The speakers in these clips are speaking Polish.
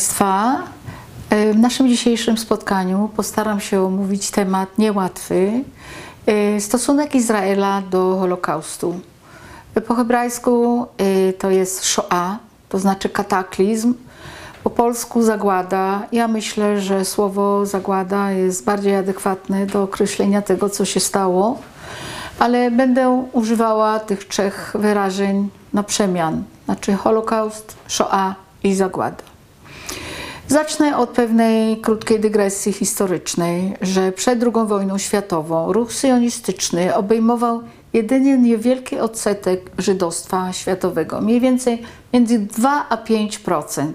Państwa, e, w naszym dzisiejszym spotkaniu postaram się omówić temat niełatwy e, stosunek Izraela do Holokaustu. Po hebrajsku e, to jest Shoah, to znaczy kataklizm, po polsku zagłada. Ja myślę, że słowo zagłada jest bardziej adekwatne do określenia tego, co się stało, ale będę używała tych trzech wyrażeń na przemian, znaczy Holokaust, Shoah i zagłada. Zacznę od pewnej krótkiej dygresji historycznej, że przed II wojną światową ruch syjonistyczny obejmował jedynie niewielki odsetek żydostwa światowego, mniej więcej między 2 a 5%.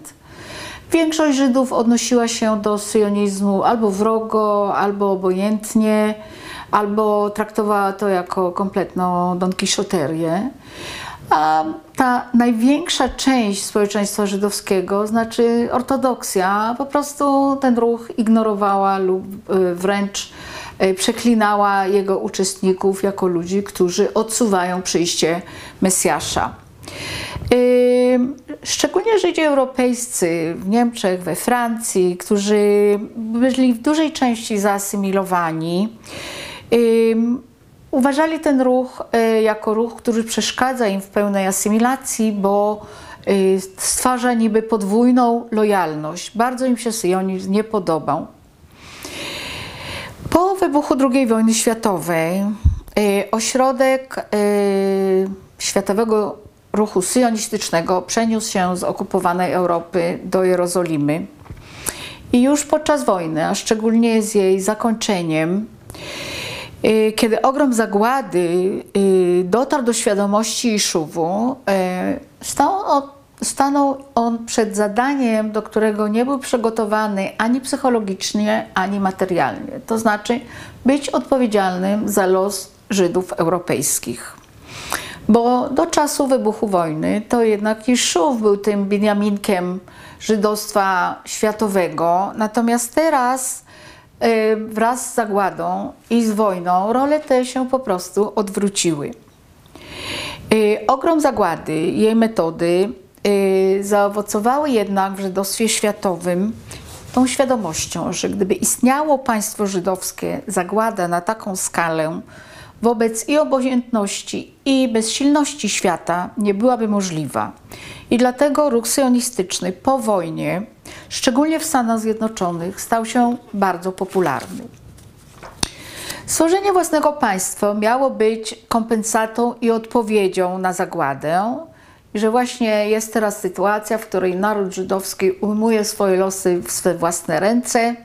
Większość Żydów odnosiła się do syjonizmu albo wrogo, albo obojętnie, albo traktowała to jako kompletną donkiszoterię. A ta największa część społeczeństwa żydowskiego, znaczy ortodoksja, po prostu ten ruch ignorowała lub y, wręcz y, przeklinała jego uczestników jako ludzi, którzy odsuwają przyjście Mesjasza. Y, szczególnie Żydzi europejscy w Niemczech, we Francji, którzy byli w dużej części zaasymilowani, uważali ten ruch e, jako ruch, który przeszkadza im w pełnej asymilacji, bo e, stwarza niby podwójną lojalność. Bardzo im się syjonizm nie podobał. Po wybuchu II wojny światowej e, ośrodek światowego ruchu syjonistycznego przeniósł się z okupowanej Europy do Jerozolimy. I już podczas wojny, a szczególnie z jej zakończeniem, Y, kiedy ogrom zagłady y, dotarł do świadomości Iszuwu, y, stanął on przed zadaniem, do którego nie był przygotowany ani psychologicznie, ani materialnie. To znaczy być odpowiedzialnym za los Żydów europejskich. Bo do czasu wybuchu wojny to jednak Iszów był tym Beniaminkiem żydostwa światowego, natomiast teraz Y, wraz z zagładą i z wojną role te się po prostu odwróciły. Y, ogrom zagłady, jej metody y, zaowocowały jednak w żydostwie światowym tą świadomością, że gdyby istniało państwo żydowskie, zagłada na taką skalę, wobec i obojętności, i bezsilności świata nie byłaby możliwa. I dlatego ruch sionistyczny po wojnie szczególnie w Stanach Zjednoczonych, stał się bardzo popularny. Stworzenie własnego państwa miało być kompensatą i odpowiedzią na zagładę, że właśnie jest teraz sytuacja, w której naród żydowski ujmuje swoje losy w swe własne ręce.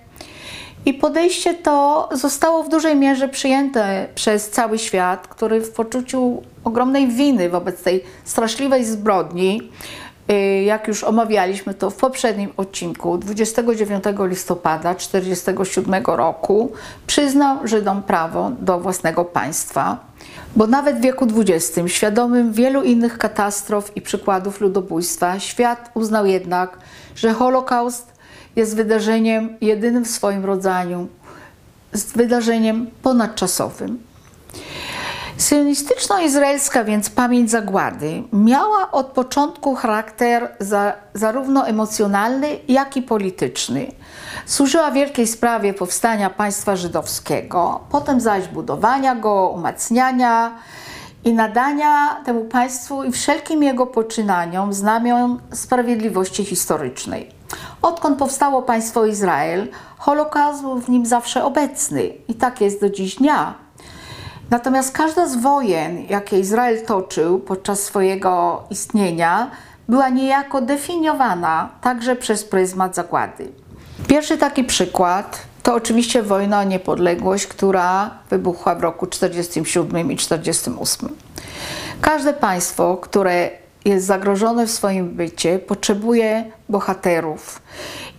I podejście to zostało w dużej mierze przyjęte przez cały świat, który w poczuciu ogromnej winy wobec tej straszliwej zbrodni Y, jak już omawialiśmy to w poprzednim odcinku, 29 listopada 1947 roku przyznał Żydom prawo do własnego państwa, bo nawet w wieku XX, świadomym wielu innych katastrof i przykładów ludobójstwa, świat uznał jednak, że Holokaust jest wydarzeniem jedynym w swoim rodzaju, wydarzeniem ponadczasowym. Syjonistyczno-izraelska więc pamięć zagłady miała od początku charakter za, zarówno emocjonalny, jak i polityczny. Służyła wielkiej sprawie powstania państwa żydowskiego, potem zaś budowania go, umacniania i nadania temu państwu i wszelkim jego poczynaniom znamion sprawiedliwości historycznej. Odkąd powstało państwo Izrael, Holokaust był w nim zawsze obecny i tak jest do dziś dnia. Natomiast każda z wojen, jakie Izrael toczył podczas swojego istnienia, była niejako definiowana także przez pryzmat zagłady. Pierwszy taki przykład to oczywiście wojna o niepodległość, która wybuchła w roku 1947 i 1948. Każde państwo, które jest zagrożone w swoim bycie, potrzebuje bohaterów.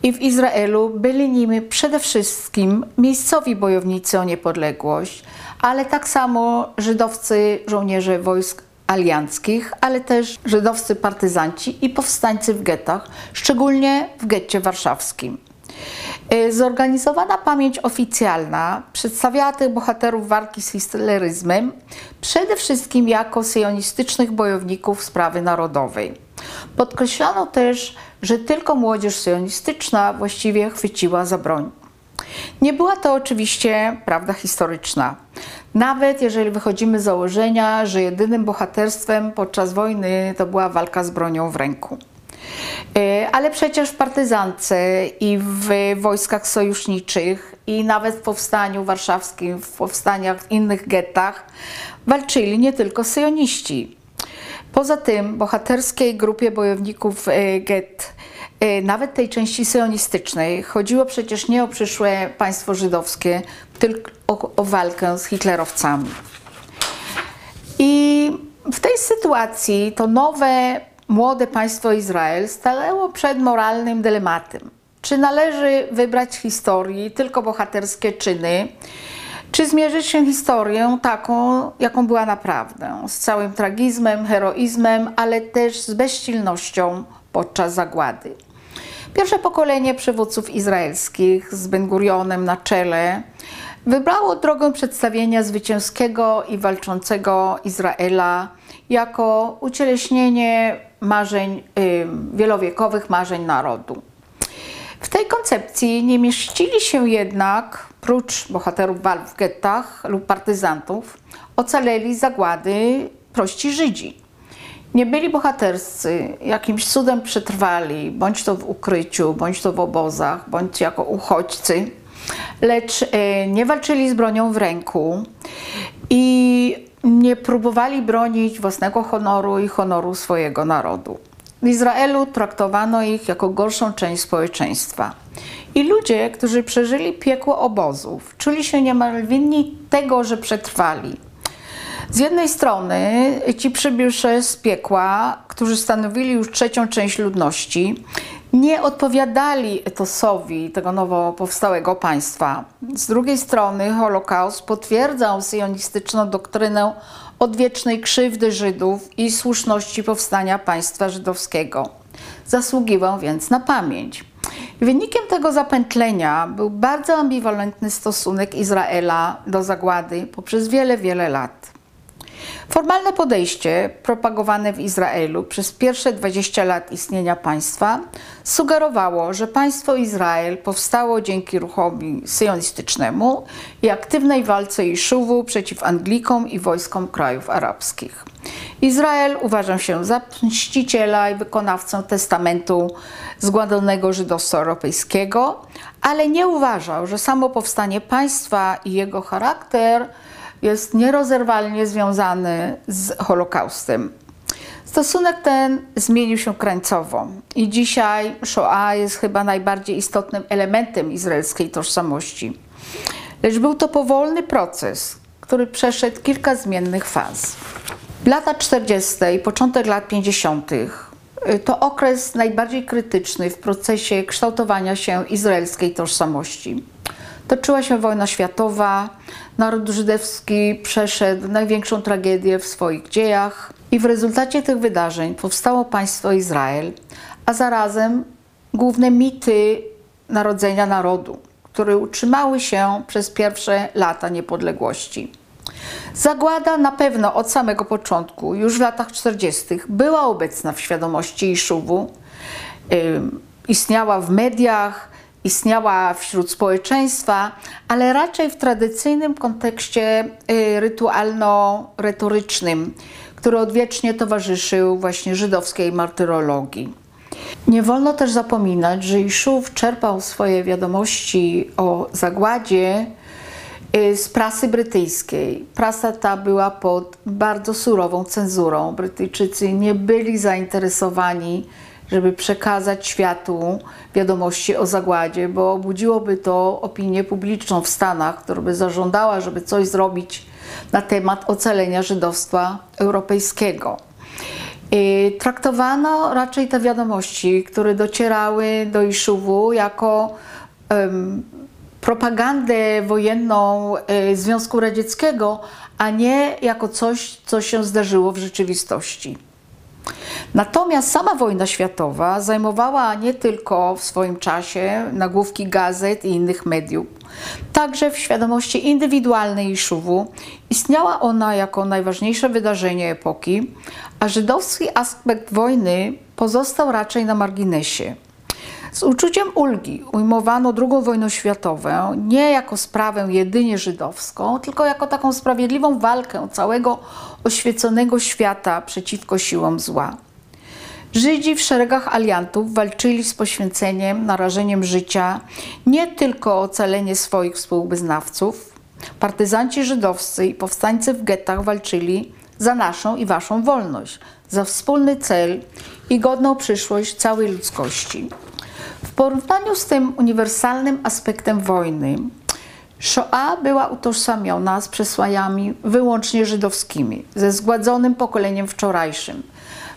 I w Izraelu byli nimi przede wszystkim miejscowi bojownicy o niepodległość, ale tak samo żydowscy żołnierze wojsk alianckich, ale też żydowscy partyzanci i powstańcy w getach, szczególnie w getcie warszawskim. Y, zorganizowana pamięć oficjalna przedstawiała tych bohaterów walki z hitleryzmem przede wszystkim jako syjonistycznych bojowników sprawy narodowej. Podkreślano też, że tylko młodzież sionistyczna właściwie chwyciła za broń. Nie była to oczywiście prawda historyczna. Nawet jeżeli wychodzimy z założenia, że jedynym bohaterstwem podczas wojny to była walka z bronią w ręku. E, ale przecież w partyzance i w wojskach sojuszniczych i nawet w powstaniu warszawskim, w powstaniach w innych gettach walczyli nie tylko syjoniści. Poza tym bohaterskiej grupie bojowników e, get, e, nawet tej części syjonistycznej, chodziło przecież nie o przyszłe państwo żydowskie, tylko o, o walkę z hitlerowcami. I w tej sytuacji to nowe młode państwo Izrael stanęło przed moralnym dylematem. Czy należy wybrać historii tylko bohaterskie czyny, czy zmierzyć się historią taką, jaką była naprawdę, z całym tragizmem, heroizmem, ale też z bezsilnością podczas zagłady. Pierwsze pokolenie przywódców izraelskich z Ben Gurionem na czele wybrało drogę przedstawienia zwycięskiego i walczącego Izraela jako ucieleśnienie marzeń, wielowiekowych marzeń narodu. W tej koncepcji nie mieścili się jednak, prócz bohaterów walk w gettach lub partyzantów, ocaleli zagłady prości Żydzi. Nie byli bohaterscy, jakimś cudem przetrwali, bądź to w ukryciu, bądź to w obozach, bądź jako uchodźcy, lecz e, nie walczyli z bronią w ręku i nie próbowali bronić własnego honoru i honoru swojego narodu. W Izraelu traktowano ich jako gorszą część społeczeństwa. I ludzie, którzy przeżyli piekło obozów, czuli się niemal winni tego, że przetrwali. Z jednej strony ci przybysze z piekła, którzy stanowili już trzecią część ludności, nie odpowiadali etosowi tego nowo powstałego państwa. Z drugiej strony Holokaust potwierdzał syjonistyczną doktrynę odwiecznej krzywdy Żydów i słuszności powstania państwa żydowskiego. Zasługiwał więc na pamięć. Wynikiem tego zapętlenia był bardzo ambiwalentny stosunek Izraela do zagłady poprzez wiele, wiele lat. Formalne podejście propagowane w Izraelu przez pierwsze 20 lat istnienia państwa sugerowało, że państwo Izrael powstało dzięki ruchowi syjonistycznemu i aktywnej walce Jeszuwu przeciw Anglikom i wojskom krajów arabskich. Izrael uważał się za mściciela i wykonawcę testamentu zgładzonego żydostwa europejskiego, ale nie uważał, że samo powstanie państwa i jego charakter – jest nierozerwalnie związany z Holokaustem. Stosunek ten zmienił się krańcowo i dzisiaj Shoah jest chyba najbardziej istotnym elementem izraelskiej tożsamości. Lecz był to powolny proces, który przeszedł kilka zmiennych faz. Lata 40. i początek lat 50. Y, to okres najbardziej krytyczny w procesie kształtowania się izraelskiej tożsamości. Toczyła się wojna światowa, naród żydowski przeszedł największą tragedię w swoich dziejach i w rezultacie tych wydarzeń powstało państwo Izrael, a zarazem główne mity narodzenia narodu, które utrzymały się przez pierwsze lata niepodległości. Zagłada na pewno od samego początku, już w latach 40., była obecna w świadomości Iszuwu, istniała w mediach, istniała wśród społeczeństwa, ale raczej w tradycyjnym kontekście y, rytualno-retorycznym, który odwiecznie towarzyszył właśnie żydowskiej martyrologii. Nie wolno też zapominać, że Iszów czerpał swoje wiadomości o zagładzie y, z prasy brytyjskiej. Prasa ta była pod bardzo surową cenzurą. Brytyjczycy nie byli zainteresowani żeby przekazać światu wiadomości o zagładzie, bo budziłoby to opinię publiczną w Stanach, która by zażądała, żeby coś zrobić na temat ocalenia żydowstwa europejskiego. Traktowano raczej te wiadomości, które docierały do Iszuwu jako um, propagandę wojenną y, Związku Radzieckiego, a nie jako coś, co się zdarzyło w rzeczywistości. Natomiast sama wojna światowa zajmowała nie tylko w swoim czasie nagłówki gazet i innych mediów. Także w świadomości indywidualnej Iszuwu istniała ona jako najważniejsze wydarzenie epoki, a żydowski aspekt wojny pozostał raczej na marginesie. Z uczuciem ulgi ujmowano II wojnę światową nie jako sprawę jedynie żydowską, tylko jako taką sprawiedliwą walkę całego oświeconego świata przeciwko siłom zła. Żydzi w szeregach aliantów walczyli z poświęceniem, narażeniem życia nie tylko o ocalenie swoich współwyznawców. Partyzanci żydowscy i powstańcy w gettach walczyli za naszą i waszą wolność, za wspólny cel i godną przyszłość całej ludzkości. W porównaniu z tym uniwersalnym aspektem wojny, Shoah była utożsamiona z przesłaniami wyłącznie żydowskimi, ze zgładzonym pokoleniem wczorajszym.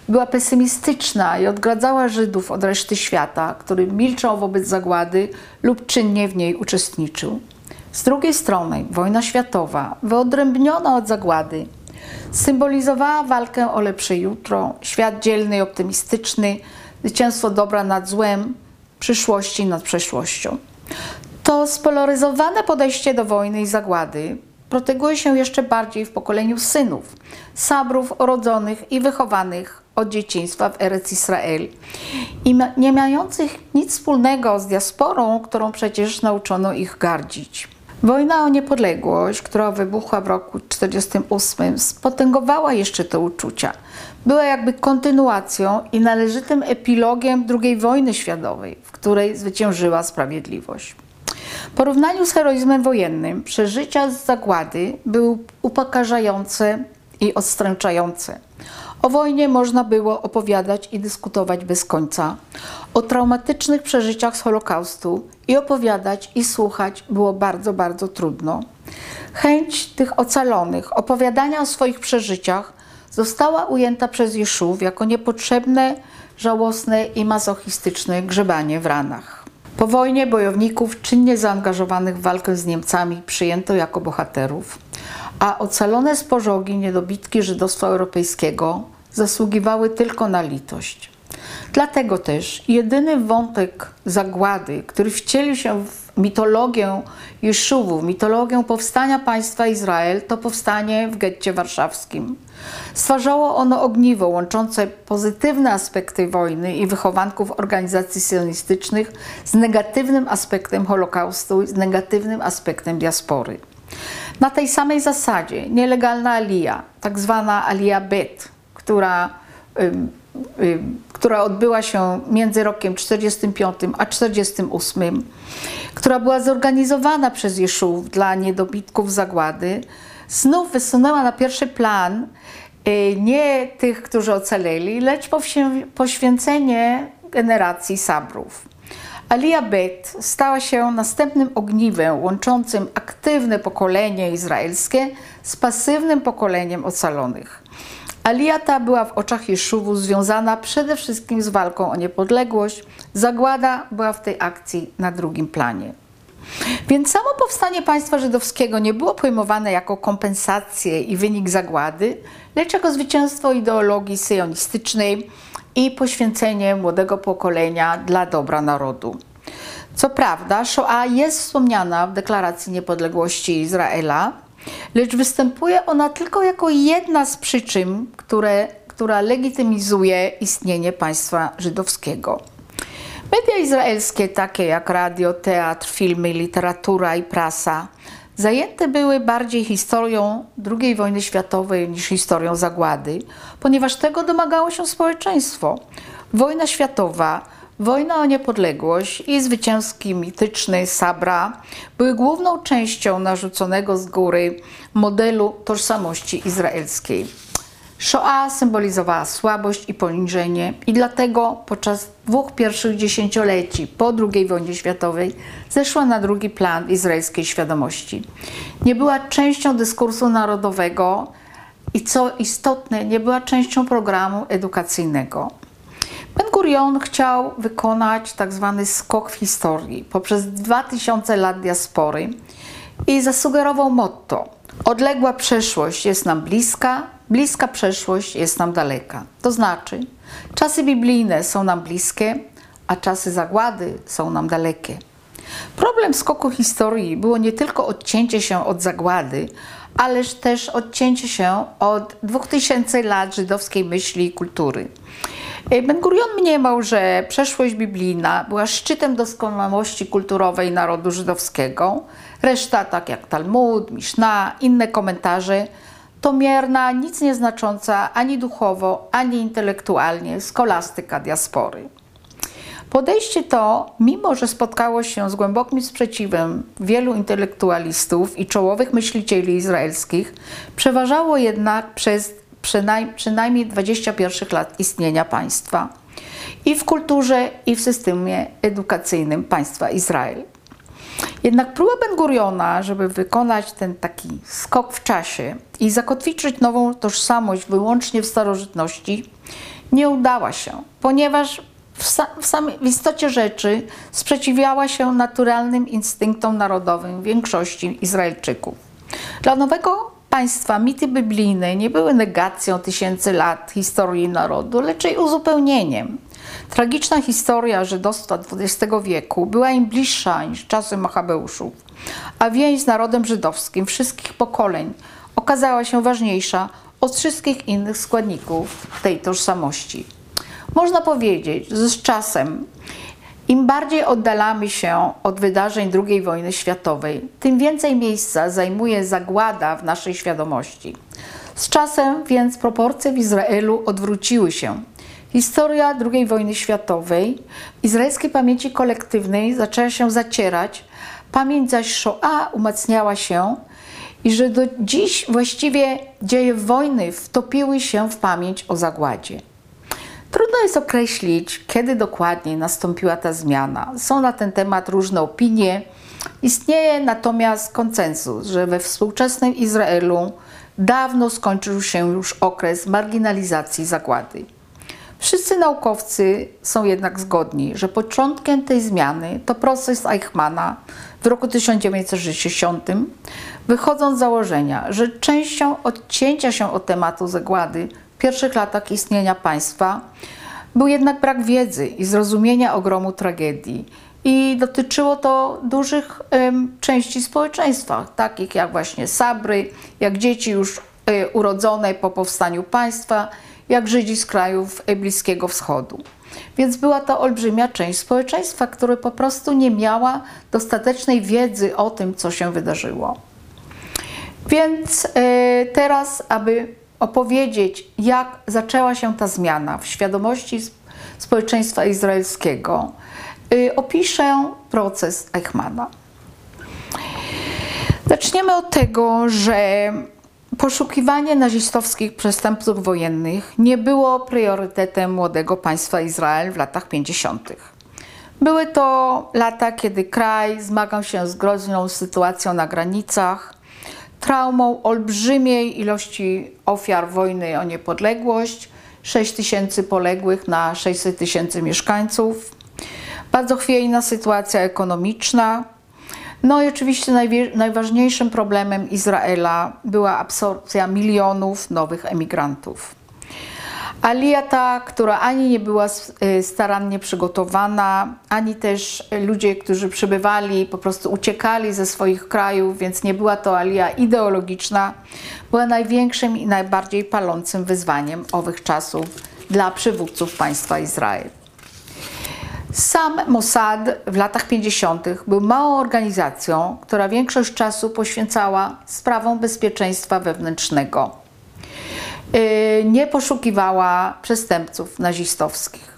Była pesymistyczna i odgradzała Żydów od reszty świata, który milczał wobec zagłady lub czynnie w niej uczestniczył. Z drugiej strony wojna światowa, wyodrębniona od zagłady, symbolizowała walkę o lepsze jutro, świat dzielny i optymistyczny, zwycięstwo dobra nad złem, przyszłości nad przeszłością. To spolaryzowane podejście do wojny i zagłady proteguje się jeszcze bardziej w pokoleniu synów, sabrów urodzonych i wychowanych od dzieciństwa w Erec Israel i nie mających nic wspólnego z diasporą, którą przecież nauczono ich gardzić. Wojna o niepodległość, która wybuchła w roku 1948, spotęgowała jeszcze te uczucia. Była jakby kontynuacją i należytym epilogiem II wojny światowej, w której zwyciężyła sprawiedliwość. W porównaniu z heroizmem wojennym, przeżycia z zagłady były upokarzające i odstręczające. O wojnie można było opowiadać i dyskutować bez końca. O traumatycznych przeżyciach z Holokaustu i opowiadać i słuchać było bardzo, bardzo trudno. Chęć tych ocalonych opowiadania o swoich przeżyciach została ujęta przez Jeszów jako niepotrzebne, żałosne i masochistyczne grzebanie w ranach. Po wojnie bojowników czynnie zaangażowanych w walkę z Niemcami przyjęto jako bohaterów, a ocalone z pożogi niedobitki żydostwa europejskiego zasługiwały tylko na litość. Dlatego też jedyny wątek zagłady, który wcielił się w mitologię Jeszuwu, w mitologię powstania państwa Izrael, to powstanie w getcie warszawskim. Stwarzało ono ogniwo łączące pozytywne aspekty wojny i wychowanków organizacji sionistycznych z negatywnym aspektem Holokaustu, z negatywnym aspektem diaspory. Na tej samej zasadzie nielegalna alija, tak zwana alija bet, która, która odbyła się między rokiem 45 a 48, która była zorganizowana przez Jeszów dla niedobitków zagłady, znów wysunęła na pierwszy plan y, nie tych, którzy ocaleli, lecz poświęcenie generacji sabrów. Alia Bet stała się następnym ogniwem łączącym aktywne pokolenie izraelskie z pasywnym pokoleniem ocalonych. Alia ta była w oczach Jeszuwu związana przede wszystkim z walką o niepodległość. Zagłada była w tej akcji na drugim planie. Więc samo powstanie państwa żydowskiego nie było pojmowane jako kompensację i wynik zagłady, lecz jako zwycięstwo ideologii syjonistycznej i poświęcenie młodego pokolenia dla dobra narodu. Co prawda, Shoah jest wspomniana w deklaracji niepodległości Izraela, lecz występuje ona tylko jako jedna z przyczyn, które, która legitymizuje istnienie państwa żydowskiego. Media izraelskie, takie jak radio, teatr, filmy, literatura i prasa, zajęte były bardziej historią II wojny światowej niż historią zagłady, ponieważ tego domagało się społeczeństwo. Wojna światowa, wojna o niepodległość i zwycięski mityczny Sabra były główną częścią narzuconego z góry modelu tożsamości izraelskiej. Shoah symbolizowała słabość i poniżenie i dlatego podczas dwóch pierwszych dziesięcioleci po II wojnie światowej zeszła na drugi plan izraelskiej świadomości. Nie była częścią dyskursu narodowego i co istotne, nie była częścią programu edukacyjnego. Ben Gurion chciał wykonać tak zwany skok w historii poprzez 2000 lat diaspory i zasugerował motto: Odległa przeszłość jest nam bliska, bliska przeszłość jest nam daleka. To znaczy, Czasy biblijne są nam bliskie, a czasy zagłady są nam dalekie. Problem skoku historii było nie tylko odcięcie się od zagłady, ależ też odcięcie się od 2000 lat żydowskiej myśli i kultury. Ben Gurion mniemał, że przeszłość biblijna była szczytem doskonałości kulturowej narodu żydowskiego. Reszta, tak jak Talmud, Mishnah, inne komentarze, to mierna, nic nieznacząca ani duchowo, ani intelektualnie skolastyka diaspory. Podejście to, mimo że spotkało się z głębokim sprzeciwem wielu intelektualistów i czołowych myślicieli izraelskich, przeważało jednak przez przynajmniej, przynajmniej 21 lat istnienia państwa i w kulturze, i w systemie edukacyjnym państwa Izrael. Jednak próba Ben Guriona, żeby wykonać ten taki skok w czasie i zakotwiczyć nową tożsamość wyłącznie w starożytności, nie udała się, ponieważ w, w, samej, w istocie rzeczy sprzeciwiała się naturalnym instynktom narodowym większości Izraelczyków. Dla nowego państwa mity biblijne nie były negacją tysięcy lat historii narodu, lecz jej uzupełnieniem. Tragiczna historia żydostwa XX wieku była im bliższa niż czasy Machabeuszów, a więź z narodem żydowskim wszystkich pokoleń okazała się ważniejsza od wszystkich innych składników tej tożsamości. Można powiedzieć, że z czasem im bardziej oddalamy się od wydarzeń II wojny światowej, tym więcej miejsca zajmuje zagłada w naszej świadomości. Z czasem więc proporcje w Izraelu odwróciły się. Historia II wojny światowej w izraelskiej pamięci kolektywnej zaczęła się zacierać, pamięć zaś Shoah umacniała się i że do dziś właściwie dzieje wojny wtopiły się w pamięć o zagładzie. Trudno jest określić, kiedy dokładnie nastąpiła ta zmiana. Są na ten temat różne opinie. Istnieje natomiast konsensus, że we współczesnym Izraelu dawno skończył się już okres marginalizacji zagłady. Wszyscy naukowcy są jednak zgodni, że początkiem tej zmiany to proces Eichmana w roku 1960, wychodząc z założenia, że częścią odcięcia się od tematu zagłady pierwszych latach istnienia państwa był jednak brak wiedzy i zrozumienia ogromu tragedii. I dotyczyło to dużych części społeczeństwa, takich jak właśnie Sabry, jak dzieci już y, urodzone po powstaniu państwa, jak Żydzi z krajów Bliskiego Wschodu. Więc była to olbrzymia część społeczeństwa, która po prostu nie miała dostatecznej wiedzy o tym, co się wydarzyło. Więc y, teraz, aby opowiedzieć, jak zaczęła się ta zmiana w świadomości społeczeństwa izraelskiego, y, opiszę proces Eichmana. Zaczniemy od tego, że poszukiwanie nazistowskich przestępców wojennych nie było priorytetem młodego państwa Izrael w latach 50. Były to lata, kiedy kraj zmagał się z groźną sytuacją na granicach, traumą olbrzymiej ilości ofiar wojny o niepodległość, 6 tysięcy poległych na 600 tysięcy mieszkańców, bardzo chwiejna sytuacja ekonomiczna. No i oczywiście najważniejszym problemem Izraela była absorpcja milionów nowych emigrantów. Alia ta, która ani nie była y, starannie przygotowana, ani też ludzie, którzy przybywali, po prostu uciekali ze swoich krajów, więc nie była to alia ideologiczna, była największym i najbardziej palącym wyzwaniem owych czasów dla przywódców państwa Izrael. Sam Mossad w latach 50. był małą organizacją, która większość czasu poświęcała sprawom bezpieczeństwa wewnętrznego nie poszukiwała przestępców nazistowskich.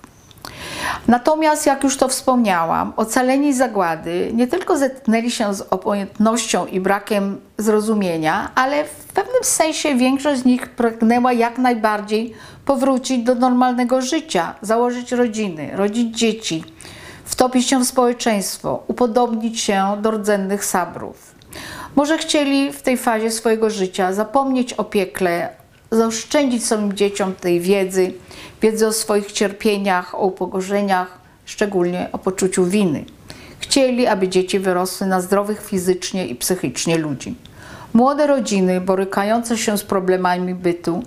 Natomiast, jak już to wspomniałam, ocaleni zagłady nie tylko zetknęli się z obojętnością i brakiem zrozumienia, ale w pewnym sensie większość z nich pragnęła jak najbardziej powrócić do normalnego życia, założyć rodziny, rodzić dzieci, wtopić się w społeczeństwo, upodobnić się do rdzennych sabrów. Może chcieli w tej fazie swojego życia zapomnieć o piekle, zaoszczędzić swoim dzieciom tej wiedzy, wiedzy o swoich cierpieniach, o upokorzeniach, szczególnie o poczuciu winy. Chcieli, aby dzieci wyrosły na zdrowych fizycznie i psychicznie ludzi. Młode rodziny borykające się z problemami bytu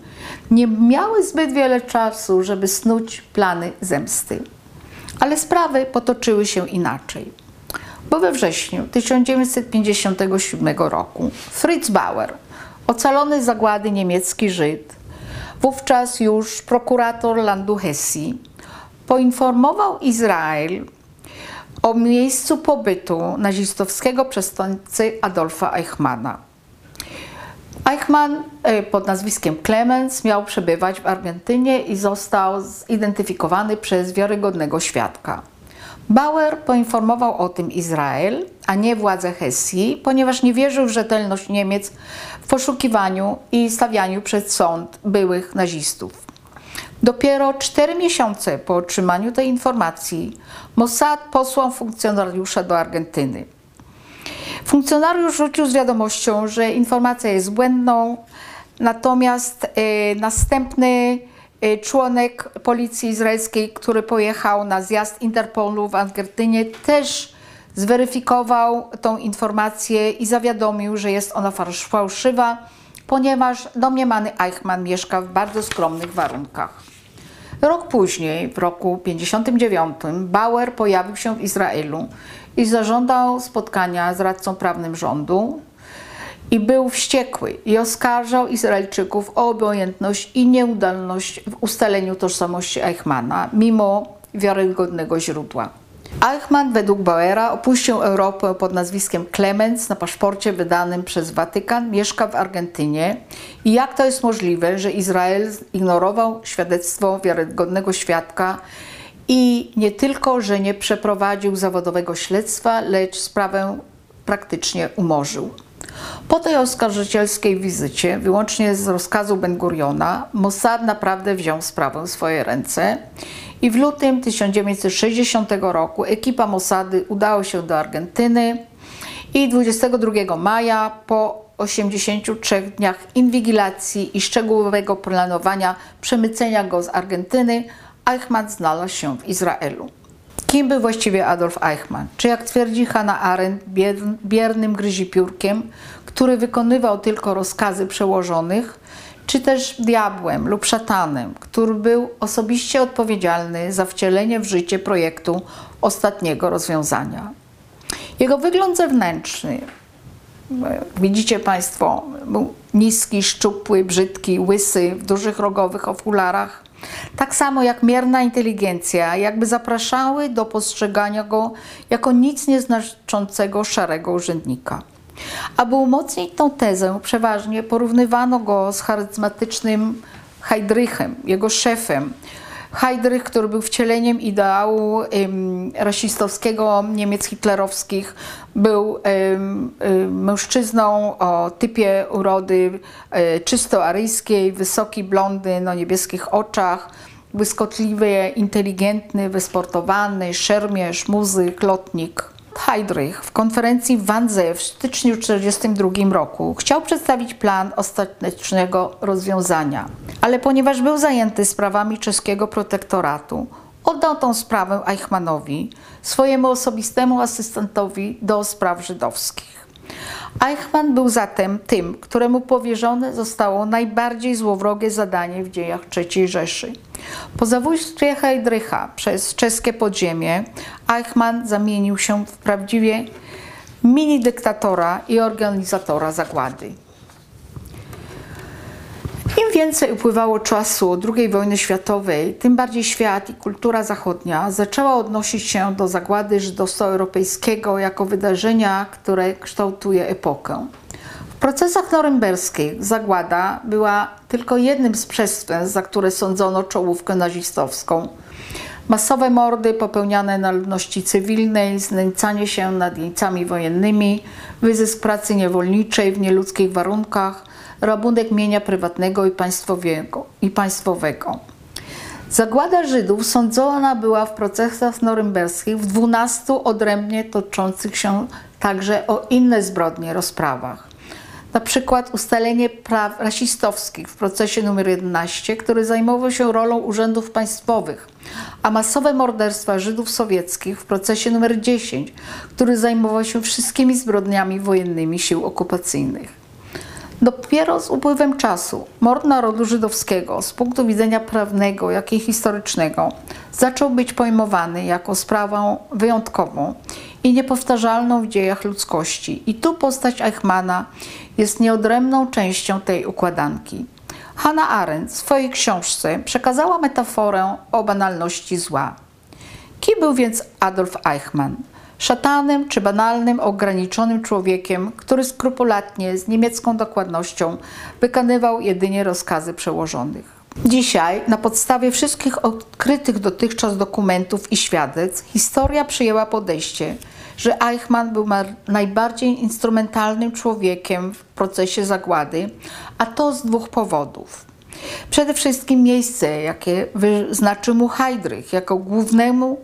nie miały zbyt wiele czasu, żeby snuć plany zemsty. Ale sprawy potoczyły się inaczej. Bo we wrześniu 1957 roku Fritz Bauer, ocalony zagłady niemiecki Żyd, wówczas już prokurator landu Hesji, poinformował Izrael o miejscu pobytu nazistowskiego przestępcy Adolfa Eichmana. Eichmann e, pod nazwiskiem Clemens miał przebywać w Argentynie i został zidentyfikowany przez wiarygodnego świadka. Bauer poinformował o tym Izrael, a nie władze Hesji, ponieważ nie wierzył w rzetelność Niemiec w poszukiwaniu i stawianiu przed sąd byłych nazistów. Dopiero cztery miesiące po otrzymaniu tej informacji Mossad posłał funkcjonariusza do Argentyny. Funkcjonariusz rzucił z wiadomością, że informacja jest błędną, natomiast y, następny członek policji izraelskiej, który pojechał na zjazd Interpolu w Argentynie, też zweryfikował tą informację i zawiadomił, że jest ona fałszywa, ponieważ domniemany Eichmann mieszka w bardzo skromnych warunkach. Rok później, w roku 59, Bauer pojawił się w Izraelu i zażądał spotkania z radcą prawnym rządu i był wściekły i oskarżał Izraelczyków o obojętność i nieudolność w ustaleniu tożsamości Eichmana, mimo wiarygodnego źródła. Eichmann według Bauera opuścił Europę pod nazwiskiem Clemens na paszporcie wydanym przez Watykan, mieszka w Argentynie i jak to jest możliwe, że Izrael ignorował świadectwo wiarygodnego świadka i nie tylko, że nie przeprowadził zawodowego śledztwa, lecz sprawę praktycznie umorzył. Po tej oskarżycielskiej wizycie, wyłącznie z rozkazu Ben Guriona, Mossad naprawdę wziął sprawę w swoje ręce i w lutym 1960 roku ekipa Mossady udała się do Argentyny i 22 maja po 83 dniach inwigilacji i szczegółowego planowania przemycenia go z Argentyny Eichmann znalazł się w Izraelu. Kim był właściwie Adolf Eichmann? Czy jak twierdzi Hannah Arendt, biernym gryzipiórkiem, który wykonywał tylko rozkazy przełożonych, czy też diabłem lub szatanem, który był osobiście odpowiedzialny za wcielenie w życie projektu ostatniego rozwiązania. Jego wygląd zewnętrzny, widzicie Państwo, był niski, szczupły, brzydki, łysy, w dużych rogowych okularach, tak samo jak mierna inteligencja, jakby zapraszały do postrzegania go jako nic nieznaczącego szarego urzędnika. Aby umocnić tą tezę, przeważnie porównywano go z charyzmatycznym Heidrichem, jego szefem. Heidrich, który był wcieleniem ideału um, rasistowskiego Niemiec hitlerowskich, był um, um, mężczyzną o typie urody e, czysto aryjskiej, wysoki blondy o niebieskich oczach, błyskotliwy, inteligentny, wysportowany, szermierz, muzyk, lotnik. Heydrich w konferencji w Wannsee w styczniu 1942 roku chciał przedstawić plan ostatecznego rozwiązania, ale ponieważ był zajęty sprawami czeskiego protektoratu, oddał tą sprawę Eichmannowi, swojemu osobistemu asystentowi do spraw żydowskich. Eichmann był zatem tym, któremu powierzone zostało najbardziej złowrogie zadanie w dziejach III Rzeszy. Po zabójstwie Heydrycha przez czeskie podziemie Eichmann zamienił się w prawdziwie mini-dyktatora i organizatora zagłady. Im więcej upływało czasu II wojny światowej, tym bardziej świat i kultura zachodnia zaczęła odnosić się do zagłady żydostwa europejskiego jako wydarzenia, które kształtuje epokę. W procesach norymberskich zagłada była tylko jednym z przestępstw, za które sądzono czołówkę nazistowską. Masowe mordy popełniane na ludności cywilnej, znęcanie się nad jeńcami wojennymi, wyzysk pracy niewolniczej w nieludzkich warunkach, rabunek mienia prywatnego i państwowego. I państwowego. Zagłada Żydów sądzona była w procesach norymberskich w 12 odrębnie toczących się także o inne zbrodnie rozprawach. Na przykład ustalenie praw rasistowskich w procesie numer 11, który zajmował się rolą urzędów państwowych, a masowe morderstwa Żydów sowieckich w procesie numer 10, który zajmował się wszystkimi zbrodniami wojennymi sił okupacyjnych. Dopiero z upływem czasu mord narodu żydowskiego z punktu widzenia prawnego, jak i historycznego zaczął być pojmowany jako sprawą wyjątkową i niepowtarzalną w dziejach ludzkości. I tu postać Eichmana jest nieodrębną częścią tej układanki. Hannah Arendt w swojej książce przekazała metaforę o banalności zła. Kim był więc Adolf Eichmann? Szatanem czy banalnym, ograniczonym człowiekiem, który skrupulatnie, z niemiecką dokładnością wykonywał jedynie rozkazy przełożonych. Dzisiaj, na podstawie wszystkich odkrytych dotychczas dokumentów i świadectw, historia przyjęła podejście, że Eichmann był najbardziej instrumentalnym człowiekiem w procesie zagłady, a to z dwóch powodów. Przede wszystkim miejsce, jakie wyznaczył mu Heydrich jako głównemu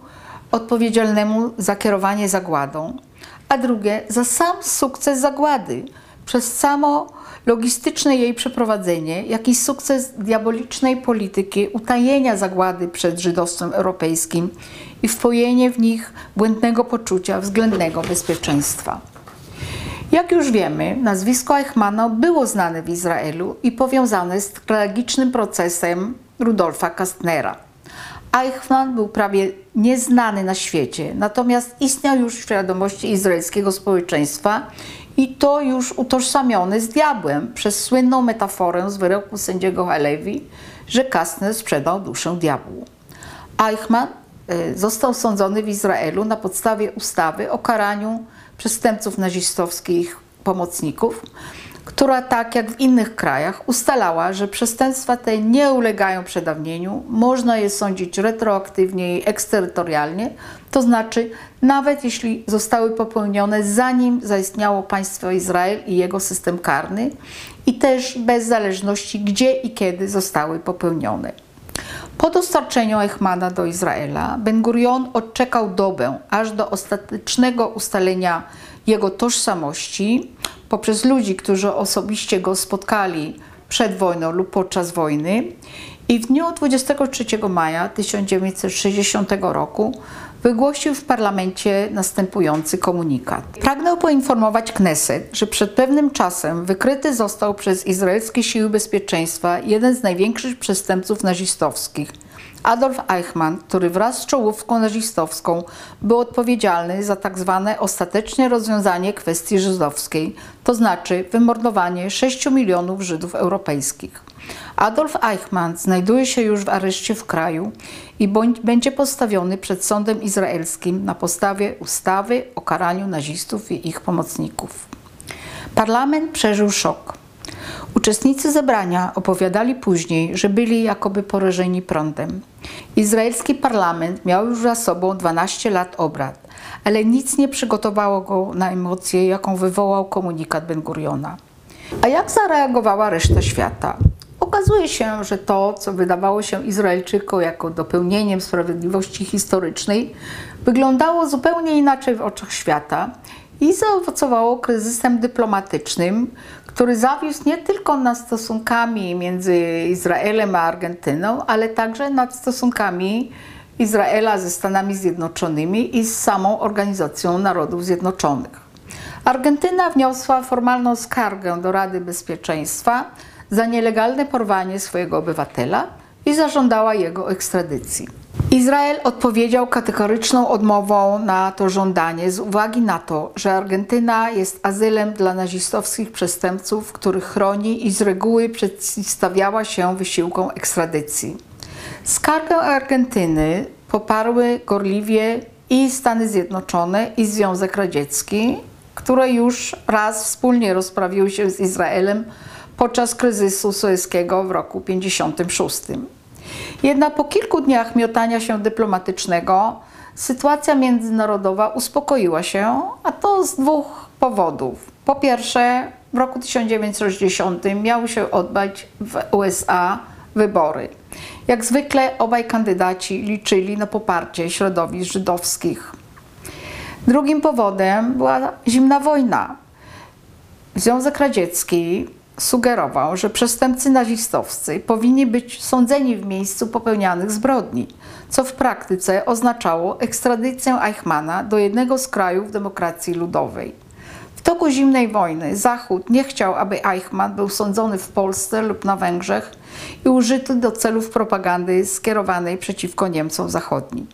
odpowiedzialnemu za kierowanie zagładą, a drugie za sam sukces zagłady przez samo logistyczne jej przeprowadzenie, jak i sukces diabolicznej polityki utajenia zagłady przed żydostwem europejskim i wpojenie w nich błędnego poczucia względnego bezpieczeństwa. Jak już wiemy, nazwisko Eichmana było znane w Izraelu i powiązane z tragicznym procesem Rudolfa Kastnera. Eichmann był prawie nieznany na świecie, natomiast istniał już w świadomości izraelskiego społeczeństwa i to już utożsamiony z diabłem przez słynną metaforę z wyroku sędziego Halewi, że Kastner sprzedał duszę diabłu. Eichmann y, został sądzony w Izraelu na podstawie ustawy o karaniu przestępców nazistowskich pomocników, która tak jak w innych krajach ustalała, że przestępstwa te nie ulegają przedawnieniu, można je sądzić retroaktywnie i eksterytorialnie, to znaczy nawet jeśli zostały popełnione zanim zaistniało państwo Izrael i jego system karny i też bez zależności gdzie i kiedy zostały popełnione. Po dostarczeniu Eichmana do Izraela Ben Gurion odczekał dobę aż do ostatecznego ustalenia jego tożsamości poprzez ludzi, którzy osobiście go spotkali przed wojną lub podczas wojny. I w dniu 23 maja 1960 roku wygłosił w parlamencie następujący komunikat. Pragnę poinformować Kneset, że przed pewnym czasem wykryty został przez izraelskie siły bezpieczeństwa jeden z największych przestępców nazistowskich – Adolf Eichmann, który wraz z czołówką nazistowską był odpowiedzialny za tak zwane ostateczne rozwiązanie kwestii żydowskiej, to znaczy wymordowanie 6 milionów Żydów europejskich. Adolf Eichmann znajduje się już w areszcie w kraju i będzie postawiony przed sądem izraelskim na podstawie ustawy o karaniu nazistów i ich pomocników. Parlament przeżył szok. Uczestnicy zebrania opowiadali później, że byli jakoby porażeni prądem. Izraelski parlament miał już za sobą 12 lat obrad, ale nic nie przygotowało go na emocję, jaką wywołał komunikat Ben Guriona. A jak zareagowała reszta świata? Okazuje się, że to, co wydawało się Izraelczykom jako dopełnieniem sprawiedliwości historycznej, wyglądało zupełnie inaczej w oczach świata i zaowocowało kryzysem dyplomatycznym, który zawiózł nie tylko nad stosunkami między Izraelem a Argentyną, ale także nad stosunkami Izraela ze Stanami Zjednoczonymi i z samą Organizacją Narodów Zjednoczonych. Argentyna wniosła formalną skargę do Rady Bezpieczeństwa za nielegalne porwanie swojego obywatela i zażądała jego ekstradycji. Izrael odpowiedział kategoryczną odmową na to żądanie z uwagi na to, że Argentyna jest azylem dla nazistowskich przestępców, których chroni i z reguły przeciwstawiała się wysiłkom ekstradycji. Skargę Argentyny poparły gorliwie i Stany Zjednoczone i Związek Radziecki, które już raz wspólnie rozprawiły się z Izraelem podczas kryzysu sueskiego w roku 1956. Jednak po kilku dniach miotania się dyplomatycznego sytuacja międzynarodowa uspokoiła się, a to z dwóch powodów. Po pierwsze, w roku 1960 miały się odbyć w USA wybory. Jak zwykle obaj kandydaci liczyli na poparcie środowisk żydowskich. Drugim powodem była zimna wojna. Związek Radziecki sugerował, że przestępcy nazistowscy powinni być sądzeni w miejscu popełnianych zbrodni, co w praktyce oznaczało ekstradycję Eichmana do jednego z krajów demokracji ludowej. W toku zimnej wojny Zachód nie chciał, aby Eichmann był sądzony w Polsce lub na Węgrzech i użyty do celów propagandy skierowanej przeciwko Niemcom Zachodnim.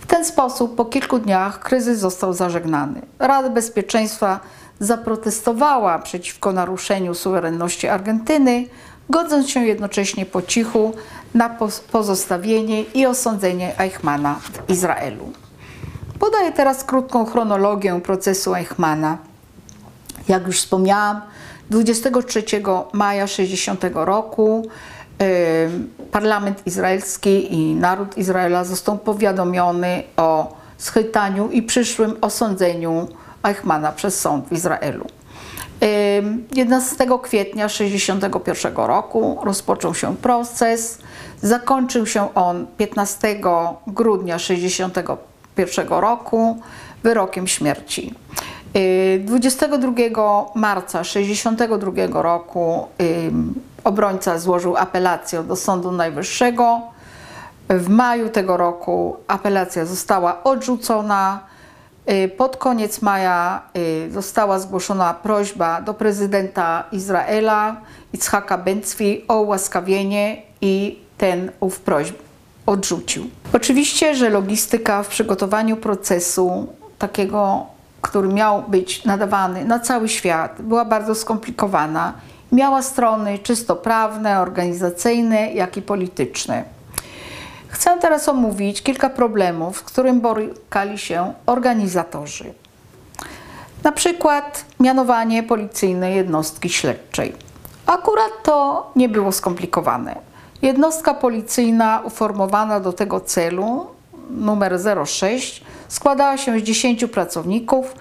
W ten sposób po kilku dniach kryzys został zażegnany. Rada Bezpieczeństwa zaprotestowała przeciwko naruszeniu suwerenności Argentyny, godząc się jednocześnie po cichu na pozostawienie i osądzenie Eichmana w Izraelu. Podaję teraz krótką chronologię procesu Eichmana. Jak już wspomniałam, 23 maja 60 roku parlament izraelski i naród Izraela został powiadomiony o schytaniu i przyszłym osądzeniu Eichmana przez sąd w Izraelu. 11 kwietnia 1961 roku rozpoczął się proces. Zakończył się on 15 grudnia 1961 roku wyrokiem śmierci. 22 marca 1962 roku obrońca złożył apelację do Sądu Najwyższego. W maju tego roku apelacja została odrzucona. Y, pod koniec maja y, została zgłoszona prośba do prezydenta Izraela Itzhaka Bencwi o ułaskawienie i ten ów prośbę odrzucił. Oczywiście, że logistyka w przygotowaniu procesu takiego, który miał być nadawany na cały świat, była bardzo skomplikowana. Miała strony czysto prawne, organizacyjne, jak i polityczne. Chcę teraz omówić kilka problemów, z którym borykali się organizatorzy. Na przykład mianowanie policyjnej jednostki śledczej. Akurat to nie było skomplikowane. Jednostka policyjna uformowana do tego celu, numer 06, składała się z 10 pracowników.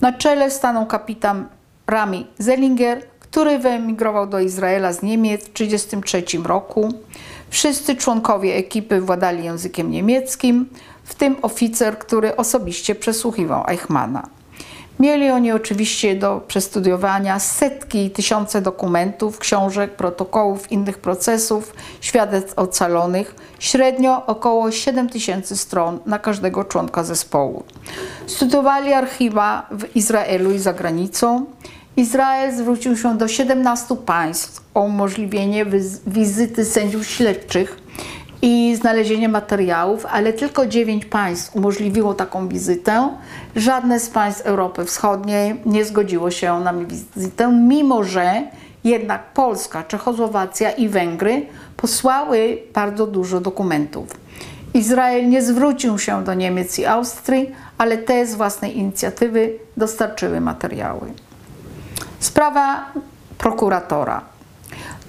Na czele stanął kapitan Rami Zellinger, który wyemigrował do Izraela z Niemiec w 1933 roku. Wszyscy członkowie ekipy władali językiem niemieckim, w tym oficer, który osobiście przesłuchiwał Eichmana. Mieli oni oczywiście do przestudiowania setki i tysiące dokumentów, książek, protokołów, innych procesów, świadectw ocalonych, średnio około 7 tysięcy stron na każdego członka zespołu. Studiowali archiwa w Izraelu i za granicą. Izrael zwrócił się do 17 państw o umożliwienie wizyty sędziów śledczych i znalezienie materiałów, ale tylko 9 państw umożliwiło taką wizytę. Żadne z państw Europy Wschodniej nie zgodziło się na wizytę, mimo że jednak Polska, Czechosłowacja i Węgry posłały bardzo dużo dokumentów. Izrael nie zwrócił się do Niemiec i Austrii, ale te z własnej inicjatywy dostarczyły materiały. Sprawa prokuratora.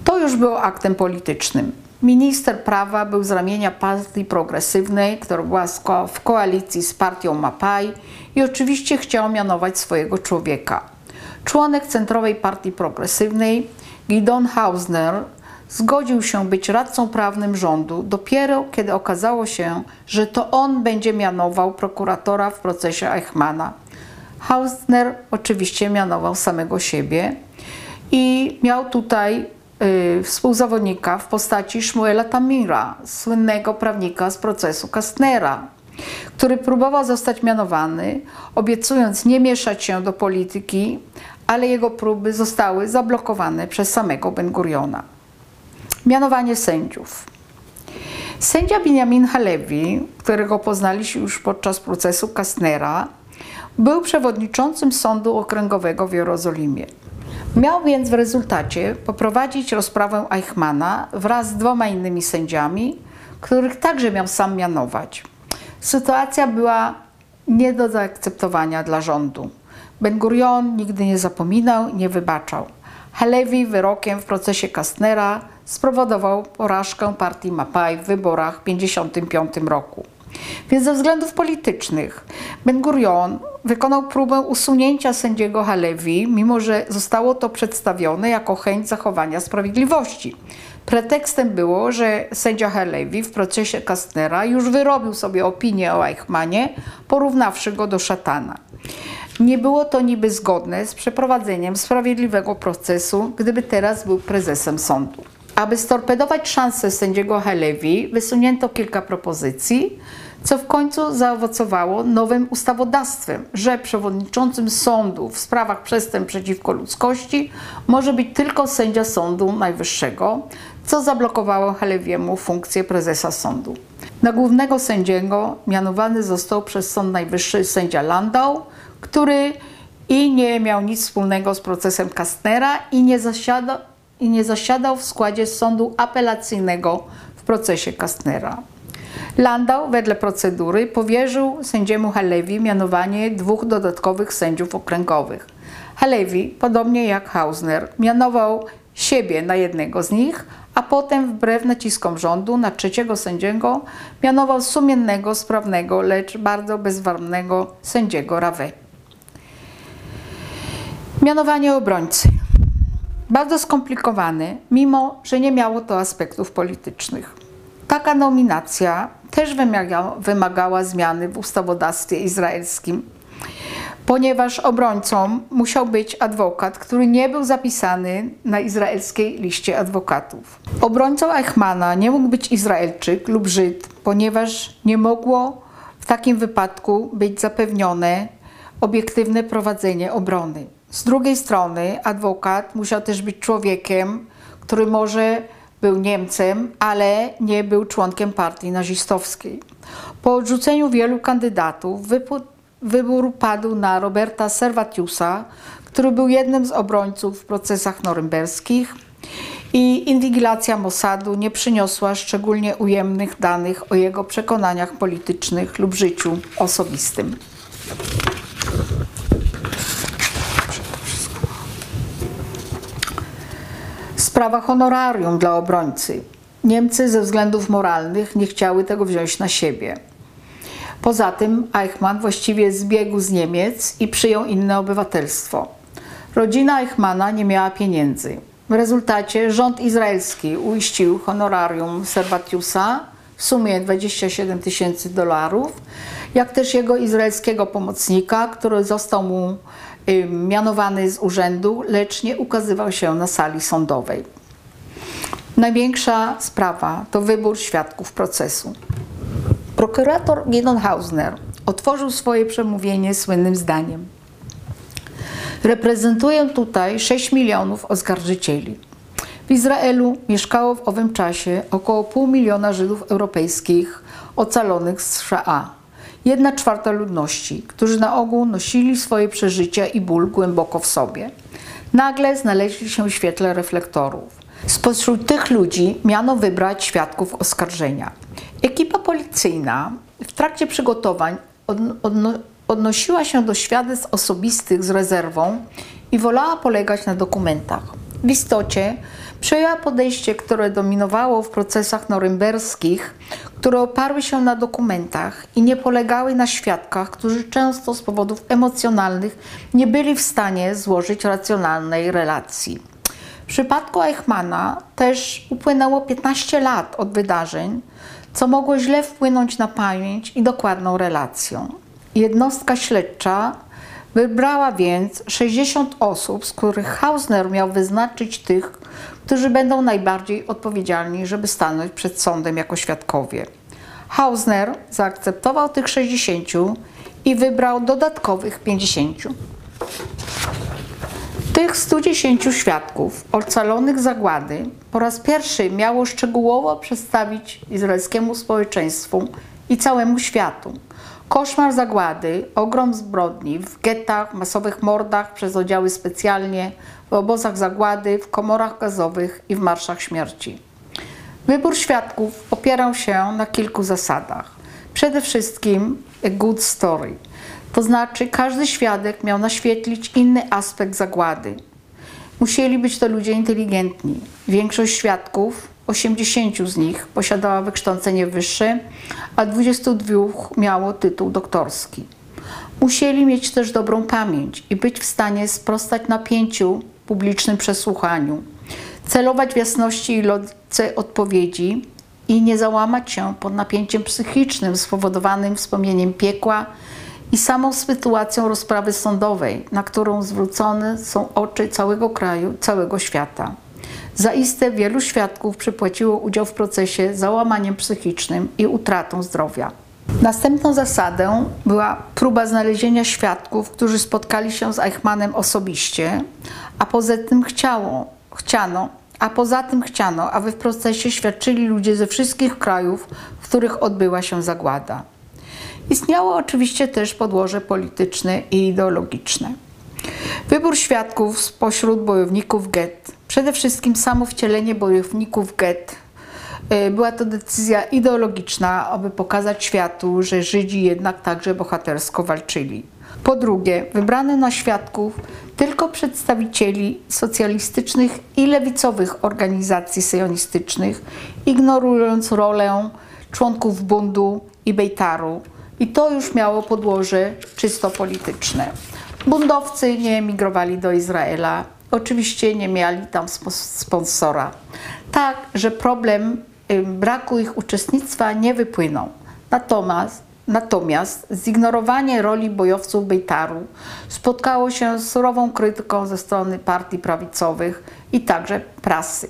To już było aktem politycznym. Minister prawa był z ramienia partii progresywnej, która była w koalicji z partią Mapai i oczywiście chciał mianować swojego człowieka. Członek Centrowej Partii Progresywnej, Gidon Hausner, zgodził się być radcą prawnym rządu dopiero kiedy okazało się, że to on będzie mianował prokuratora w procesie Eichmana. Hausner oczywiście mianował samego siebie i miał tutaj y, współzawodnika w postaci Shmuela Tamira, słynnego prawnika z procesu Kastnera, który próbował zostać mianowany, obiecując nie mieszać się do polityki, ale jego próby zostały zablokowane przez samego Ben Guriona. Mianowanie sędziów. Sędzia Benjamin Halevi, którego poznaliśmy już podczas procesu Kastnera, był przewodniczącym Sądu Okręgowego w Jerozolimie. Miał więc w rezultacie poprowadzić rozprawę Eichmana wraz z dwoma innymi sędziami, których także miał sam mianować. Sytuacja była nie do zaakceptowania dla rządu. Ben Gurion nigdy nie zapominał, nie wybaczał. Halevi wyrokiem w procesie Kastnera spowodował porażkę partii Mapai w wyborach w 1955 roku. Więc ze względów politycznych Ben Gurion wykonał próbę usunięcia sędziego Halewi, mimo że zostało to przedstawione jako chęć zachowania sprawiedliwości. Pretekstem było, że sędzia Halewi w procesie Kastnera już wyrobił sobie opinię o Eichmanie, porównawszy go do szatana. Nie było to niby zgodne z przeprowadzeniem sprawiedliwego procesu, gdyby teraz był prezesem sądu. Aby storpedować szanse sędziego Halewi, wysunięto kilka propozycji. co w końcu zaowocowało nowym ustawodawstwem, że przewodniczącym sądu w sprawach przestępstw przeciwko ludzkości może być tylko sędzia Sądu Najwyższego, co zablokowało Halewiemu funkcję prezesa sądu. Na głównego sędziego mianowany został przez Sąd Najwyższy sędzia Landau, który i nie miał nic wspólnego z procesem Kastnera i nie, zasiada, i nie zasiadał w składzie sądu apelacyjnego w procesie Kastnera. Landau wedle procedury powierzył sędziemu Halewi mianowanie dwóch dodatkowych sędziów okręgowych. Halewi, podobnie jak Hausner, mianował siebie na jednego z nich, a potem wbrew naciskom rządu na trzeciego sędziego mianował sumiennego, sprawnego, lecz bardzo bezwarnego sędziego Rawe. Mianowanie obrońcy. Bardzo skomplikowane, mimo że nie miało to aspektów politycznych. Taka nominacja też wymagała, wymagała zmiany w ustawodawstwie izraelskim, ponieważ obrońcą musiał być adwokat, który nie był zapisany na izraelskiej liście adwokatów. Obrońcą Eichmana nie mógł być Izraelczyk lub Żyd, ponieważ nie mogło w takim wypadku być zapewnione obiektywne prowadzenie obrony. Z drugiej strony adwokat musiał też być człowiekiem, który może był Niemcem, ale nie był członkiem partii nazistowskiej. Po odrzuceniu wielu kandydatów wybór padł na Roberta Servatiusa, który był jednym z obrońców w procesach norymberskich i inwigilacja Mossadu nie przyniosła szczególnie ujemnych danych o jego przekonaniach politycznych lub życiu osobistym. Sprawa honorarium dla obrońcy. Niemcy ze względów moralnych nie chciały tego wziąć na siebie. Poza tym Eichmann właściwie zbiegł z Niemiec i przyjął inne obywatelstwo. Rodzina Eichmana nie miała pieniędzy. W rezultacie rząd izraelski uiścił honorarium Servatiusa w sumie 27 tysięcy dolarów, jak też jego izraelskiego pomocnika, który został mu mianowany z urzędu, lecz nie ukazywał się na sali sądowej. Największa sprawa to wybór świadków procesu. Prokurator Gideon Hausner otworzył swoje przemówienie słynnym zdaniem. Reprezentuję tutaj 6 milionów oskarżycieli. W Izraelu mieszkało w owym czasie około pół miliona Żydów europejskich ocalonych z США. Jedna czwarta ludności, którzy na ogół nosili swoje przeżycia i ból głęboko w sobie. Nagle znaleźli się w świetle reflektorów. Spośród tych ludzi miano wybrać świadków oskarżenia. Ekipa policyjna w trakcie przygotowań odno odnosiła się do świadectw osobistych z rezerwą i wolała polegać na dokumentach. W istocie przejęła podejście, które dominowało w procesach norymberskich, które oparły się na dokumentach i nie polegały na świadkach, którzy często z powodów emocjonalnych nie byli w stanie złożyć racjonalnej relacji. W przypadku Eichmana też upłynęło 15 lat od wydarzeń, co mogło źle wpłynąć na pamięć i dokładną relację. Jednostka śledcza wybrała więc 60 osób, z których Hausner miał wyznaczyć tych, którzy będą najbardziej odpowiedzialni, żeby stanąć przed sądem jako świadkowie. Hausner zaakceptował tych 60 i wybrał dodatkowych 50. Tych 110 świadków ocalonych zagłady po raz pierwszy miało szczegółowo przedstawić izraelskiemu społeczeństwu i całemu światu koszmar zagłady, ogrom zbrodni w gettach, masowych mordach przez oddziały specjalnie, w obozach zagłady, w komorach gazowych i w marszach śmierci. Wybór świadków opierał się na kilku zasadach. Przede wszystkim a good story, to znaczy każdy świadek miał naświetlić inny aspekt zagłady. Musieli być to ludzie inteligentni. Większość świadków, 80 z nich, posiadała wykształcenie wyższe, a 22 miało tytuł doktorski. Musieli mieć też dobrą pamięć i być w stanie sprostać napięciu publicznym przesłuchaniu, celować w jasności i logice odpowiedzi i nie załamać się pod napięciem psychicznym spowodowanym wspomnieniem piekła i samą sytuacją rozprawy sądowej, na którą zwrócone są oczy całego kraju, całego świata. Zaiste wielu świadków przypłaciło udział w procesie załamaniem psychicznym i utratą zdrowia. Następną zasadą była próba znalezienia świadków, którzy spotkali się z Eichmannem osobiście, a poza tym chciało, chciano, a poza tym chciano, aby w procesie świadczyli ludzie ze wszystkich krajów, w których odbyła się zagłada. Istniało oczywiście też podłoże polityczne i ideologiczne. Wybór świadków spośród bojowników get, przede wszystkim samo wcielenie bojowników get, y, była to decyzja ideologiczna, aby pokazać światu, że Żydzi jednak także bohatersko walczyli. Po drugie, wybrano na świadków tylko przedstawicieli socjalistycznych i lewicowych organizacji sionistycznych, ignorując rolę członków bundu i bejtaru. I to już miało podłoże czysto polityczne. Bundowcy nie emigrowali do Izraela, oczywiście nie mieli tam sponsora. Tak, że problem braku ich uczestnictwa nie wypłynął. Natomiast Natomiast zignorowanie roli bojowców Bejtaru spotkało się z surową krytyką ze strony partii prawicowych i także prasy.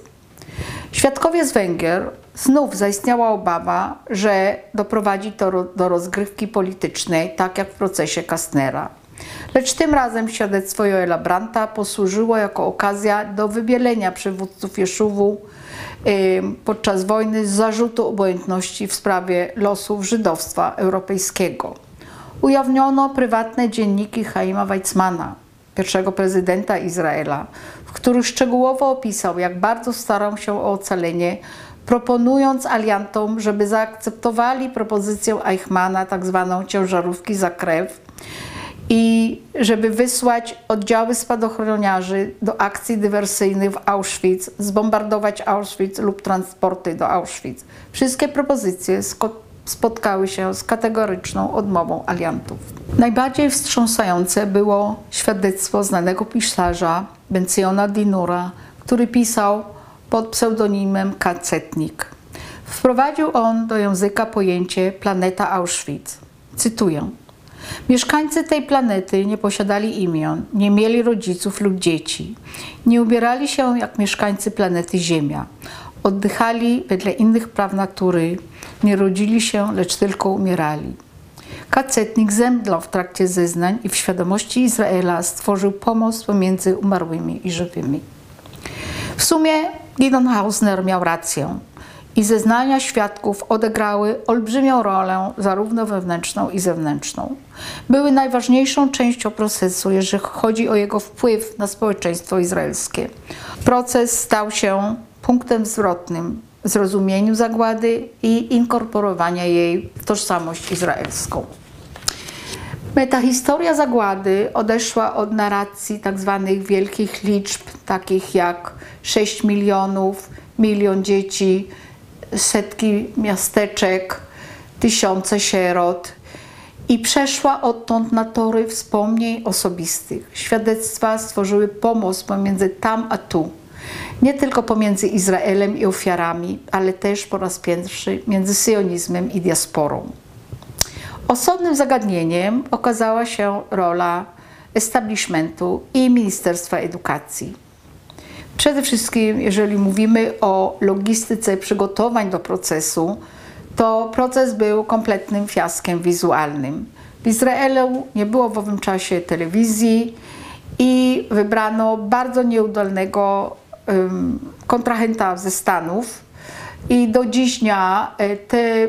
Świadkowie z Węgier znów zaistniała obawa, że doprowadzi to do rozgrywki politycznej, tak jak w procesie Kastnera. Lecz tym razem świadectwo Joela Branta posłużyło jako okazja do wybielenia przywódców Jeszuwu podczas wojny z zarzutu obojętności w sprawie losów żydowstwa europejskiego. Ujawniono prywatne dzienniki Chaima Weizmana, pierwszego prezydenta Izraela, w których szczegółowo opisał, jak bardzo starał się o ocalenie, proponując aliantom, żeby zaakceptowali propozycję Eichmana, tak zwaną ciężarówki za krew, i żeby wysłać oddziały spadochroniarzy do akcji dywersyjnych w Auschwitz, zbombardować Auschwitz lub transporty do Auschwitz. Wszystkie propozycje spotkały się z kategoryczną odmową aliantów. Najbardziej wstrząsające było świadectwo znanego pisarza Benciona Dinura, który pisał pod pseudonimem Kacetnik. Wprowadził on do języka pojęcie planeta Auschwitz. Cytuję. Mieszkańcy tej planety nie posiadali imion, nie mieli rodziców lub dzieci. Nie ubierali się jak mieszkańcy planety Ziemia. Oddychali wedle innych praw natury, nie rodzili się, lecz tylko umierali. Kacetnik zemdlał w trakcie zeznań i w świadomości Izraela stworzył pomost pomiędzy umarłymi i żywymi. W sumie Gideon Hausner miał rację i zeznania świadków odegrały olbrzymią rolę, zarówno wewnętrzną i zewnętrzną. Były najważniejszą częścią procesu, jeżeli chodzi o jego wpływ na społeczeństwo izraelskie. Proces stał się punktem zwrotnym w zrozumieniu zagłady i inkorporowania jej w tożsamość izraelską. Metahistoria zagłady odeszła od narracji tzw. Tak wielkich liczb, takich jak 6 milionów, milion dzieci, setki miasteczek, tysiące sierot i przeszła odtąd na tory wspomnień osobistych. Świadectwa stworzyły pomost pomiędzy tam a tu. Nie tylko pomiędzy Izraelem i ofiarami, ale też po raz pierwszy między syjonizmem i diasporą. Osobnym zagadnieniem okazała się rola establishmentu i Ministerstwa Edukacji. Przede wszystkim, jeżeli mówimy o logistyce przygotowań do procesu, to proces był kompletnym fiaskiem wizualnym. W Izraelu nie było w owym czasie telewizji i wybrano bardzo nieudolnego um, kontrahenta ze Stanów. I do dziś dnia e, te,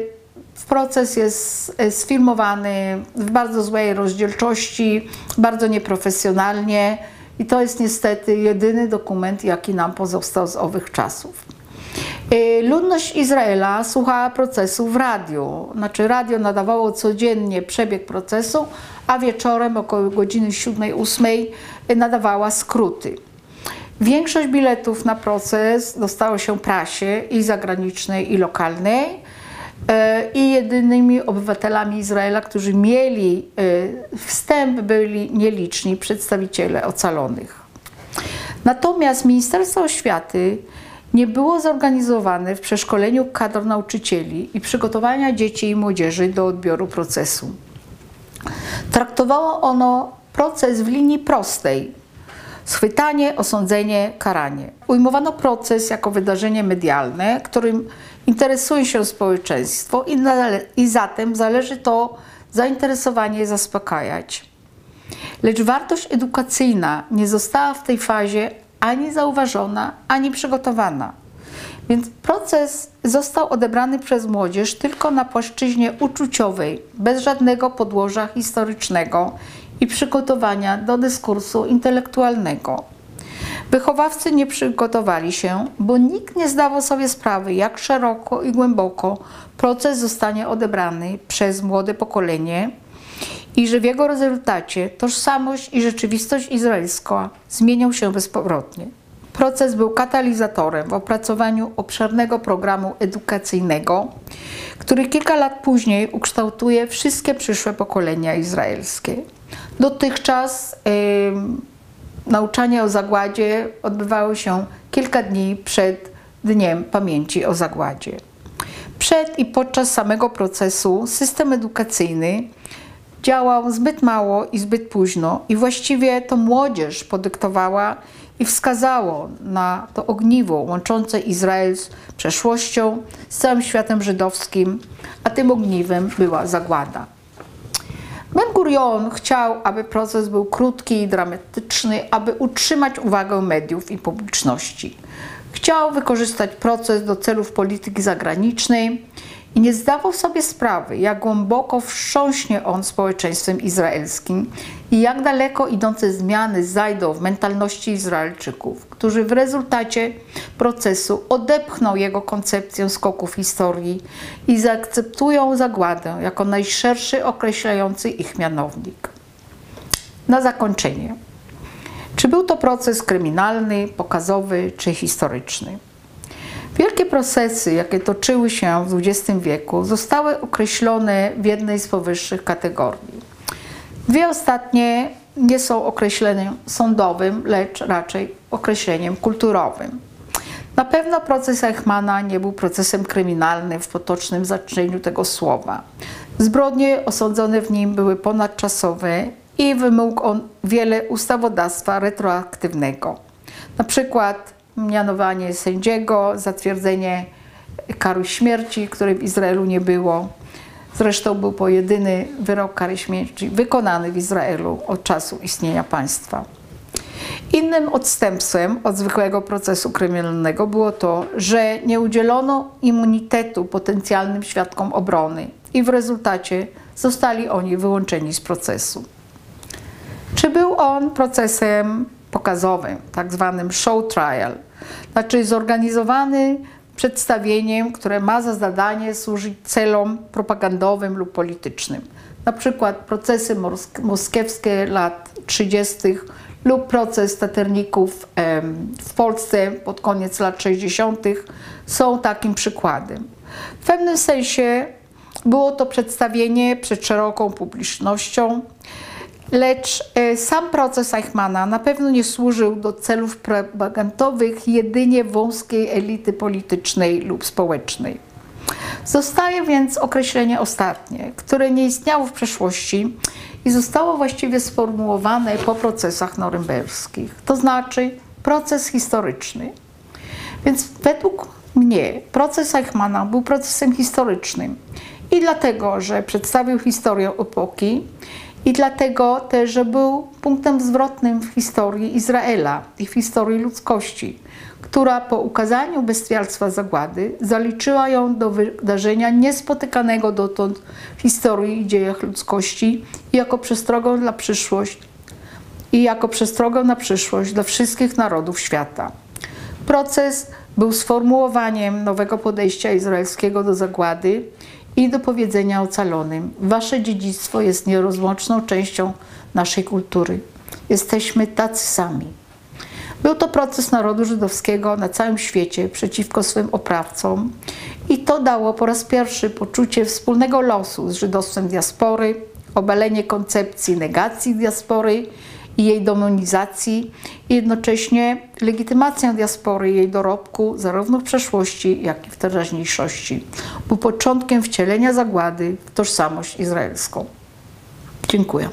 proces jest e, sfilmowany w bardzo złej rozdzielczości, bardzo nieprofesjonalnie. I to jest niestety jedyny dokument, jaki nam pozostał z owych czasów. Y, ludność Izraela słuchała procesu w radiu. Znaczy radio nadawało codziennie przebieg procesu, a wieczorem około godziny 7-8 nadawała skróty. Większość biletów na proces dostało się prasie i zagranicznej, i lokalnej. Y, I jedynymi obywatelami Izraela, którzy mieli y, wstęp, byli nieliczni przedstawiciele ocalonych. Natomiast Ministerstwo Oświaty nie było zorganizowane w przeszkoleniu kadr nauczycieli i przygotowania dzieci i młodzieży do odbioru procesu. Traktowało ono proces w linii prostej. Schwytanie, osądzenie, karanie. Ujmowano proces jako wydarzenie medialne, którym interesuje się społeczeństwo i, i zatem zależy to zainteresowanie zaspokajać. Lecz wartość edukacyjna nie została w tej fazie ani zauważona, ani przygotowana. Więc proces został odebrany przez młodzież tylko na płaszczyźnie uczuciowej, bez żadnego podłoża historycznego i przygotowania do dyskursu intelektualnego. Wychowawcy nie przygotowali się, bo nikt nie zdawał sobie sprawy, jak szeroko i głęboko proces zostanie odebrany przez młode pokolenie i że w jego rezultacie tożsamość i rzeczywistość izraelska zmienią się bezpowrotnie. Proces był katalizatorem w opracowaniu obszernego programu edukacyjnego, który kilka lat później ukształtuje wszystkie przyszłe pokolenia izraelskie. Dotychczas yy, nauczanie o zagładzie odbywało się kilka dni przed Dniem Pamięci o Zagładzie. Przed i podczas samego procesu system edukacyjny działał zbyt mało i zbyt późno, i właściwie to młodzież podyktowała i wskazało na to ogniwo łączące Izrael z przeszłością, z całym światem żydowskim, a tym ogniwem była zagłada. Ben Gurion chciał, aby proces był krótki i dramatyczny, aby utrzymać uwagę mediów i publiczności. Chciał wykorzystać proces do celów polityki zagranicznej, i nie zdawał sobie sprawy, jak głęboko wstrząśnie on społeczeństwem izraelskim i jak daleko idące zmiany zajdą w mentalności Izraelczyków, którzy w rezultacie procesu odepchną jego koncepcję skoków historii i zaakceptują zagładę jako najszerszy określający ich mianownik. Na zakończenie. Czy był to proces kryminalny, pokazowy czy historyczny? Wielkie procesy, jakie toczyły się w XX wieku, zostały określone w jednej z powyższych kategorii. Dwie ostatnie nie są określeniem sądowym, lecz raczej określeniem kulturowym. Na pewno proces Eichmana nie był procesem kryminalnym w potocznym znaczeniu tego słowa. Zbrodnie osądzone w nim były ponadczasowe i wymógł on wiele ustawodawstwa retroaktywnego. Na przykład mianowanie sędziego, zatwierdzenie kary śmierci, której w Izraelu nie było. Zresztą był to jedyny wyrok kary śmierci wykonany w Izraelu od czasu istnienia państwa. Innym odstępstwem od zwykłego procesu kryminalnego było to, że nie udzielono immunitetu potencjalnym świadkom obrony i w rezultacie zostali oni wyłączeni z procesu. Czy był on procesem pokazowym, tak zwanym show trial, znaczy zorganizowany przedstawieniem, które ma za zadanie służyć celom propagandowym lub politycznym. Na przykład procesy moskiewskie lat 30. lub proces taterników w Polsce pod koniec lat 60. są takim przykładem. W pewnym sensie było to przedstawienie przed szeroką publicznością, Lecz e, sam proces Eichmana na pewno nie służył do celów propagandowych jedynie wąskiej elity politycznej lub społecznej. Zostaje więc określenie ostatnie, które nie istniało w przeszłości i zostało właściwie sformułowane po procesach norymberskich, to znaczy proces historyczny. Więc według mnie proces Eichmana był procesem historycznym i dlatego, że przedstawił historię epoki, i dlatego też, że był punktem zwrotnym w historii Izraela i w historii ludzkości, która po ukazaniu bestialstwa zagłady zaliczyła ją do wydarzenia niespotykanego dotąd w historii i dziejach ludzkości jako przestrogą dla przyszłość i jako przestrogą na przyszłość dla wszystkich narodów świata. Proces był sformułowaniem nowego podejścia izraelskiego do zagłady i do powiedzenia ocalonym: Wasze dziedzictwo jest nierozłączną częścią naszej kultury. Jesteśmy tacy sami. Był to proces narodu żydowskiego na całym świecie przeciwko swym oprawcom i to dało po raz pierwszy poczucie wspólnego losu z żydostwem diaspory, obalenie koncepcji negacji diaspory i jej demonizacji i jednocześnie legitymację diaspory jej dorobku zarówno w przeszłości, jak i w teraźniejszości. Był początkiem wcielenia zagłady w tożsamość izraelską. Dziękuję.